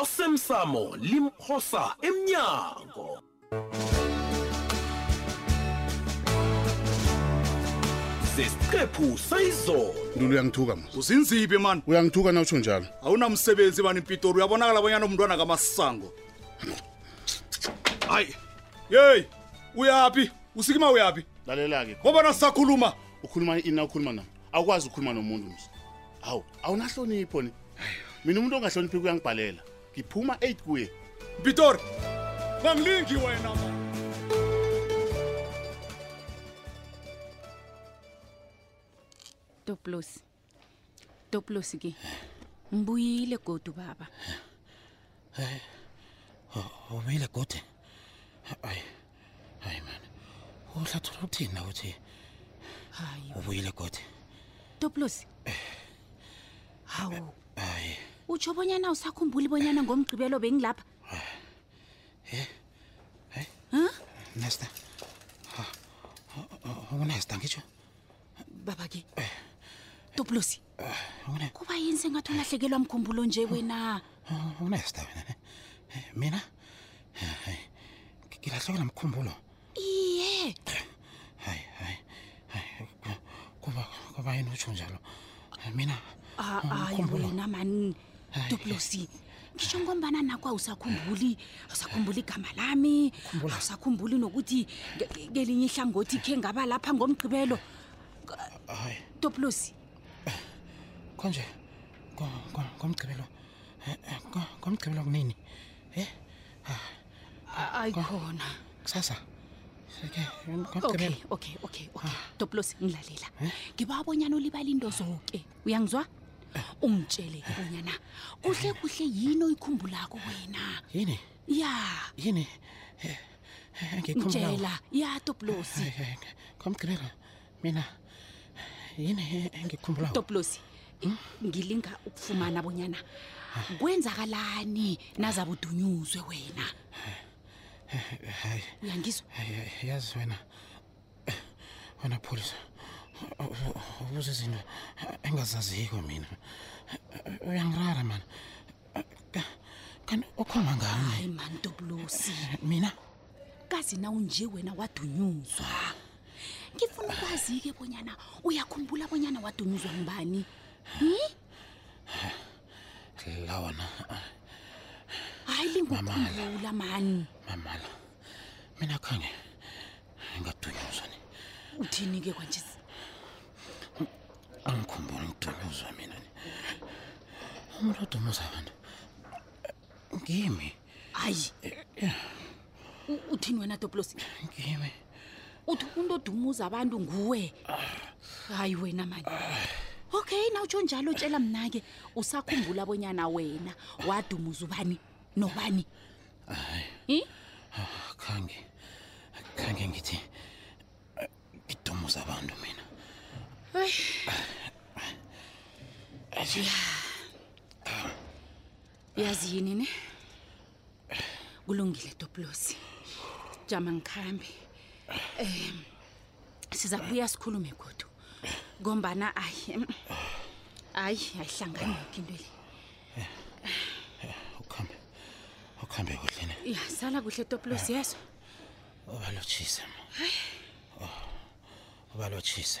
osemsamo limphosa emnyango sesiqephu sayizolo ntuntu uyangithuka ma uzinziphi mani uyangithuka na utsho njalo awunamsebenzi mani mpitori uyabonakala bonyana umntwana kamasango hayi yeyi uyaphi usikima uyaphi lalela-ke ngobana sisakhuluma ukhuluma ina ukhuluma nami awukwazi ukukhuluma nomuntu awu awunahlonipho ni mina umuntu ongahloniphi kuyangibhalela ngiphuma 8 kuye pitor bangilingi wena toplos toplos ke mbuyile godu baba umile godu hayi hayi man uhlathula uthini na hayi ubuyile godu toplosi hawu utsho bonyana usakhumbuli bonyana ngomgqibelo bengilapha nesta unesta ngitsho baba ke eh. toplosi eh, kuba yini sengathi ulahlekelwa mkhumbulo nje wena unesta mina mina ngilahlekelwa mkhumbulo iye kuba yini utsho njalo mina hayi wena manini duplosi ngisho ngombana nakho awusakhumbuli awusakhumbula igama lami awusakhumbuli nokuthi ngelinye ihlangothi khe ngaba lapha ngomgqibelo hayi duplosi konje ngomgqibelo ngomgqibelo kunini he ayikhona kusasa okay okay okay okay ngilalela ngiba abonyana ulibala into zonke uyangizwa ungitshele kunyana kuhle kuhle yini oyikhumbulako wena yini ya yini ngikhumbula ngitshela ya toplosi komgrela mina yini engikhumbula toplosi hmm? ngilinga ukufumana bonyana kwenzakalani nazabe udunyuzwe wena uyangizwa yazi wena wena police ubuze izinto engazaziko mina uyangirara mani kanti ukhoma ngayi mani ntobulosi mina kazi na unje wena wadunyuzwa ngifuna ukwazi ke bonyana uyakhumbula bonyana wadunyuzwa ngubani hmm? la wona hayi lingukhumbula mani mamala mina khange ngadunyuzwa ni uthini ke kwanjei angikhumbule ngidale uzwa mina ni umrodo umuzabantu ngimi hayi uthini wena doblos ngimi uthi umuntu odumuza abantu nguwe hayi wena mani okay nawutsho njalo tshela mna-ke usakhumbula bonyana wena wadumuza ubani nobani hayi khange khange ngithi ngidumuza abantu mina yazi yini ne kulungile toplosi jama ngikhambe um siza kubuya sikhulume godu ngombana ayi ayi ayihlangani yoke into le ukuhambe Ukhambe kuhle ne ya sala kuhle toplosi yezwa Hayi. ma ubalotshise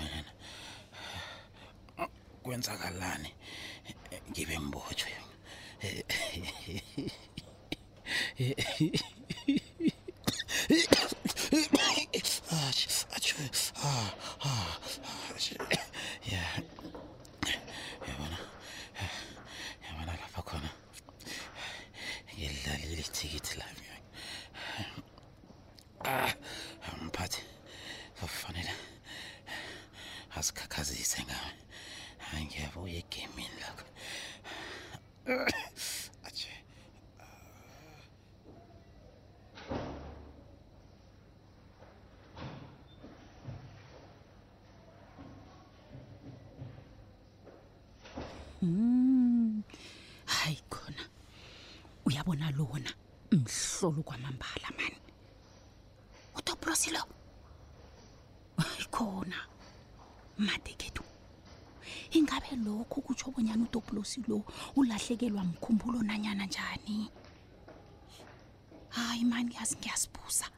wena kwenzakalani ngibe mbotshwe ah Oye, qué milagro. Mm. hayi khona uyabona lona mhlolo mm, kwamambala mani utoprosi lo hayi khona madeke ngakho-ke lokhu kutsho bonyana udobholosi lo ulahlekelwa mkhumbulo nanyana njani hayi mani yazi ngiyasibuza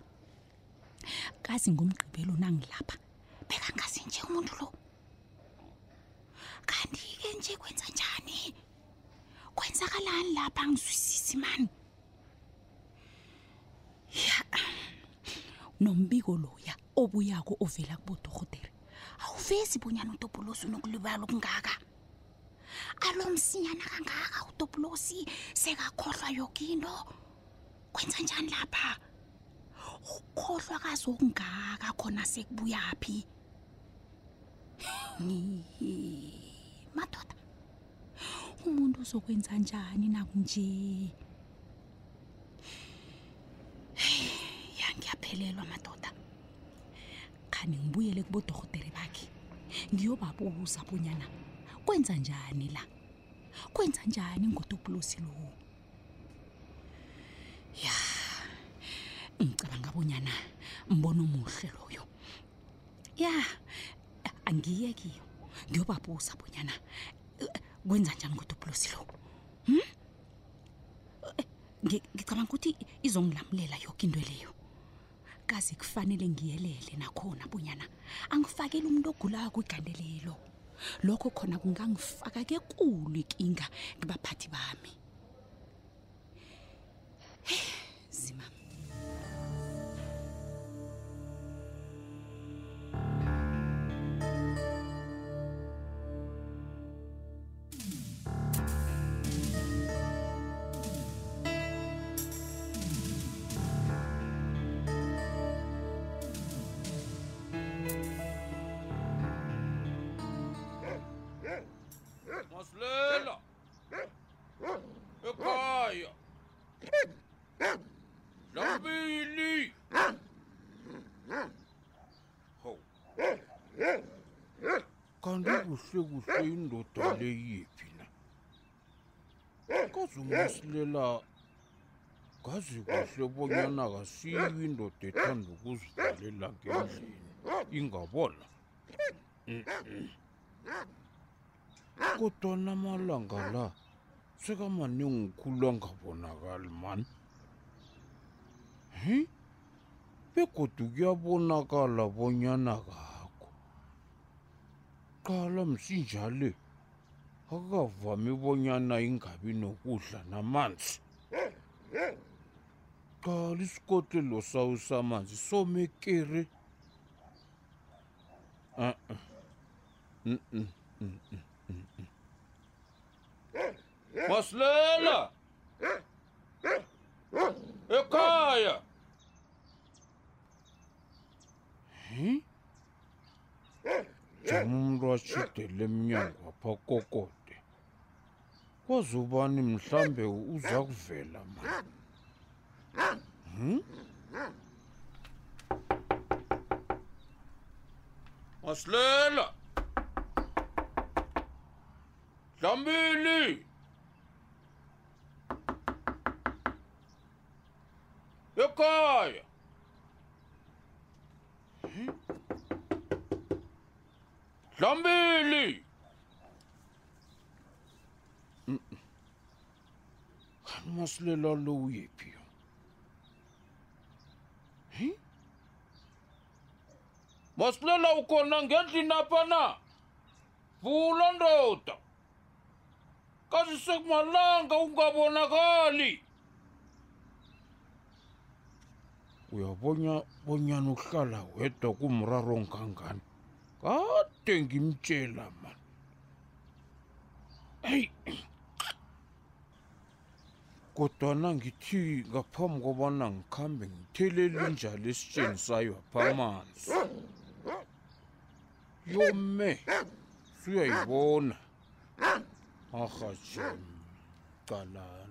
kazi ngomgqibelo nangilapha bekangazi nje umuntu lo kanti-ke nje kwenza njani kwenzakalani lapha angizwisisi mani ya nombiko loya obuyako ovela kubodorhotere awuvezi bonyana utobolosi unokulibala okungaka alomsinyana kangaka utobolosi sekakhohlwa yonke into kwenza njani lapha ukukhohlwa kazokungaka khona sekubuyaphi madoda umuntu uzokwenza njani nakunje yangiyaphelelwa madoda ngikhani ngibuyele kubodorhotere bakhe ngiyobabuza bonyana kwenza njani la kwenza njani ngotopulosi lo ya ngicabanga bonyana mbono omuhle loyo ya angiye kiyo ngiyobabuza bonyana kwenza njani ngotopulosi lo hmm? ngicabanga ukuthi izongilamulela yoke into leyo kazi kufanele ngiyelele nakhona bunyana angifakele umuntu ogulayo kwigandelelo lokho khona kungangifaka kekulu inkinga ngibaphathi bami hey. kuhle kuhle indoda le yiphi na kaze umasilela kaze kuhle bonyana kasiyo indoda ethanda ukuzivalela ngendlini ingabona kodwa namalanga la sekamaningi ukhulu angabonakali mani begodu kuyabonakala bonyana kai qala msinja le akavami bonyana ingabi nokudla namanzi qala isikotelo sawo samanzi somekere a-a uh-uh. masilela ekhaya Hmm? ujama umlwashide le mnyango aphakokode kwazubani mhlambe uza kuvela ma hmm? masilela dlambili ekhaya dlambili kani masulela lowu yephi yo masulela wu kona ngendlinapana vula ndoda kasi se malanga wu nga vonakali uyavonya vonyana u hlala hweta ku murarongangani kade ngimtshela mani eyi kodwana ngithi ngaphambi kobana ngikhambe ngithelele injalo esitshenisayo aphamanzi yome suyayibona ahajem calani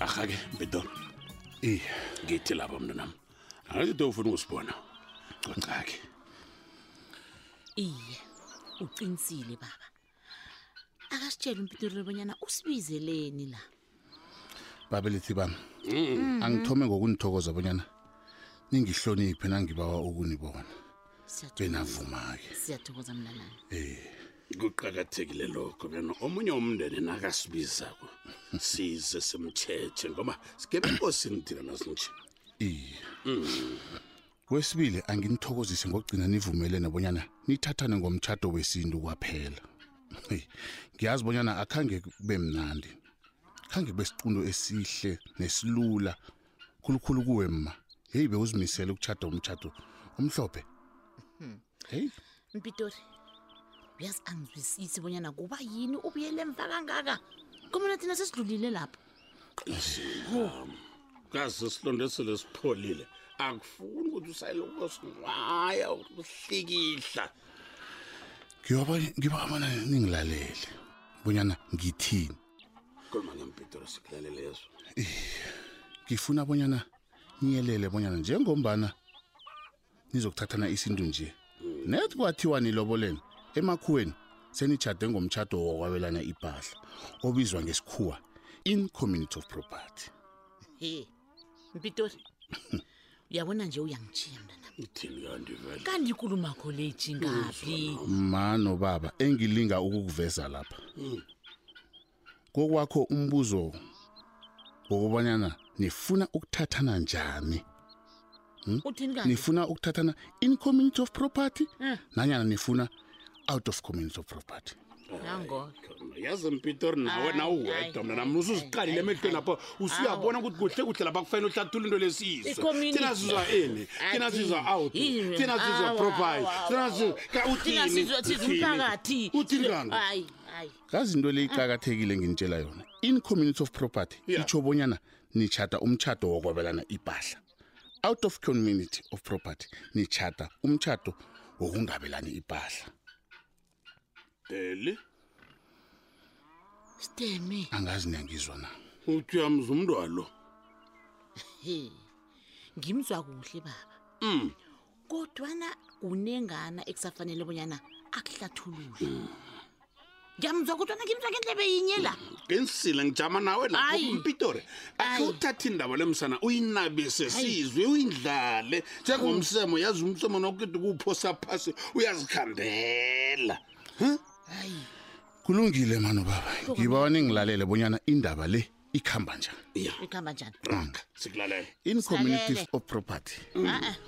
Ahake Bedon. Eh, ngithi lapha mntanami. Angithi ufuna ukusibona. Cocake. Iye, uqinisile baba. Akasitshela umpintulelo bonyana usibizeleni la. Babelithi bami. Mm-hmm. Angithome ngokunithokoza bonyana ningihloniphe nangibawa ukunibona. Benavuma ke. Siyathokoza mntanami. Eh. kuqakathekile lokho kena omunye umndeni nakasibizako size simthethe ngoba sigebe enkosini thina nasinje iye kwesibili anginithokozise ngokugcina nivumelene bonyana nithathane ngomtshato wesintu kwaphela ngiyazi bonyana akhange kube mnandi khange kube sicundo esihle nesilula khulukhulu kuwe ma heyi bewuzimisele ukuchada umtshato omhlophe hmm. heyi mpitori uyazi angizwisisi bonyana kuba yini ubuyele emva kangaka komana thina sesidlulile lapho kazi sihlondesele sipholile akufuni ukuthi usayeloko singwaya uhlikihla ngibabana ningilalele bonyana ngithini kolmanyampitero sikulalelezo ngifuna bonyana niyelele bonyana njengombana nizokuthathana isintu nje mm. net kwathiwa nilobolene emakhuweni senijade ngomtshado wokwabelana ibhahla obizwa ngesikhuwa in community of property he mpitori uyabona nje uyangichiya mntana ithini kanti vele kanti inkulumo yakho le ijingaphi ma nobaba engilinga ukukuveza lapha hmm. kokwakho umbuzo wokubanyana nifuna ukuthathana njani hmm? uthini kanti nifuna ukuthathana in community of property eh. nanyana nifuna out of community property yazi mpito mpitori nawe nawuwedwa mna namnusa uziqalile emehlweni apha usuyabona ukuthi kuhle kuhle lapha kufanele uhlathula into lesizwe thina sizwa ini thina sizwa out thina sizwa property uthini kanti kazi into leyiqakathekile nginitshela yona in community of property itsho bonyana nichata umchato wokwabelana ipahla out of community of property nichata umchato wokungabelani ipahla deli Stemi angazi niyangizwa na uthi uyamza umntwalo ngimzwa kuhle baba mm kodwa na kunengana ekusafanele bonyana akuhlathulule hmm. ngiyamzwa kodwa ngimzwa ngendlebe yinye la hmm. nginsile ngijama nawe lapho kumpitori akuthatha indaba lemsana uyinabise sizwe uyindlale njengomsemo yazi umsemo nokukide kuwuphosa phasi uyazikhambela huh? kulungile mano baba ngibani ngilalele bonyana indaba le ikuhamba njani in communities of property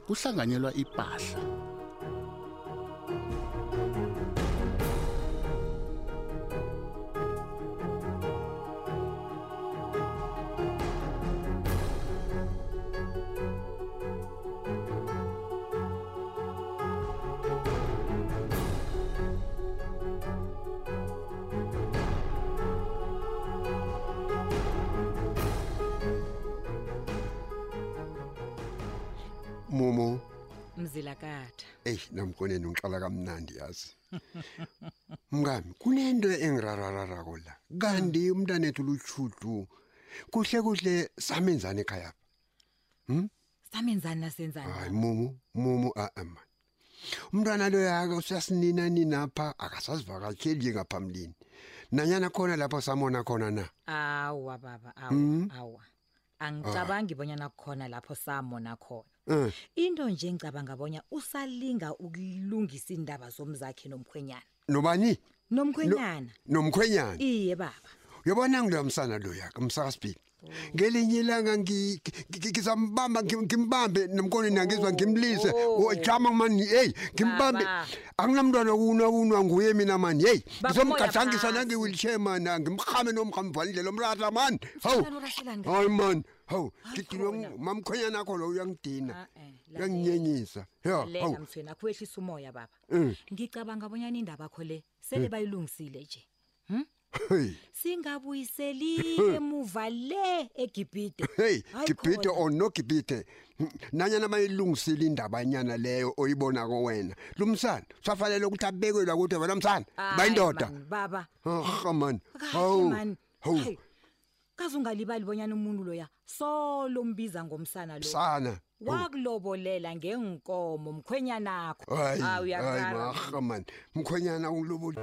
kuhlanganyelwa ipahla Mumu Mzilakatha. Ey nomkoneni ungihlala kamnandi yazi. Mngami kunento engirararara kola. Kanti umntanethu luchudu. Kuhle kuhle samenzana ekhaya. Hm? Samenzana nasenzana. Hayi mumu, mumu a ama. Umntwana lo yake usasinina nina pha akasazivakatsheli ngaphambilini. Nanyana khona lapho samona khona na. Awa baba, awa, hmm? awa. Angicabangi bonyana khona lapho samona khona. Mm. into nje ngicabanga bonya usalinga ukulungisa iindaba zomzakhe nomkhwenyana nobani nomkhwenyana nomkhwenyana iye baba uyobona ngiloya msana loyaka msakasibili oh. ngelinye ilanga ngizambamba ngimbambe nomkoni nangizwa ngimlise oh. oh, jama mani eyi ngimbambe anginamntwana unawunwa nguye mina mani heyi ngizomgadlangisa nangiwilishe mani angimhame nomhamvalindlela omlahla mani hawu hayi mani hawu ah, ngidinwa mamkhonyana akho lo uyangidina ah, eh, uyanginyenyisa yamthweni akhuwehlisa umoya baba eh. ngicabanga abonyana indaba akho le sele eh. bayilungisile nje hm? singabuyiseli emuva le egibhide hey gibhide or nogibhide nanyana bayilungisile indaba nyana leyo oyibona kowena lo msana usafanele ukuthi abekelwa kuthi wena msana bayindoda baba hamani ah, hawu kaze ungalibali bonyana umuntu loya solo mbiza ngomsana lo sana wakulobolela ngenkomo mkhwenyana nakho hayi hayi mahamani mkhwenyana ungilobole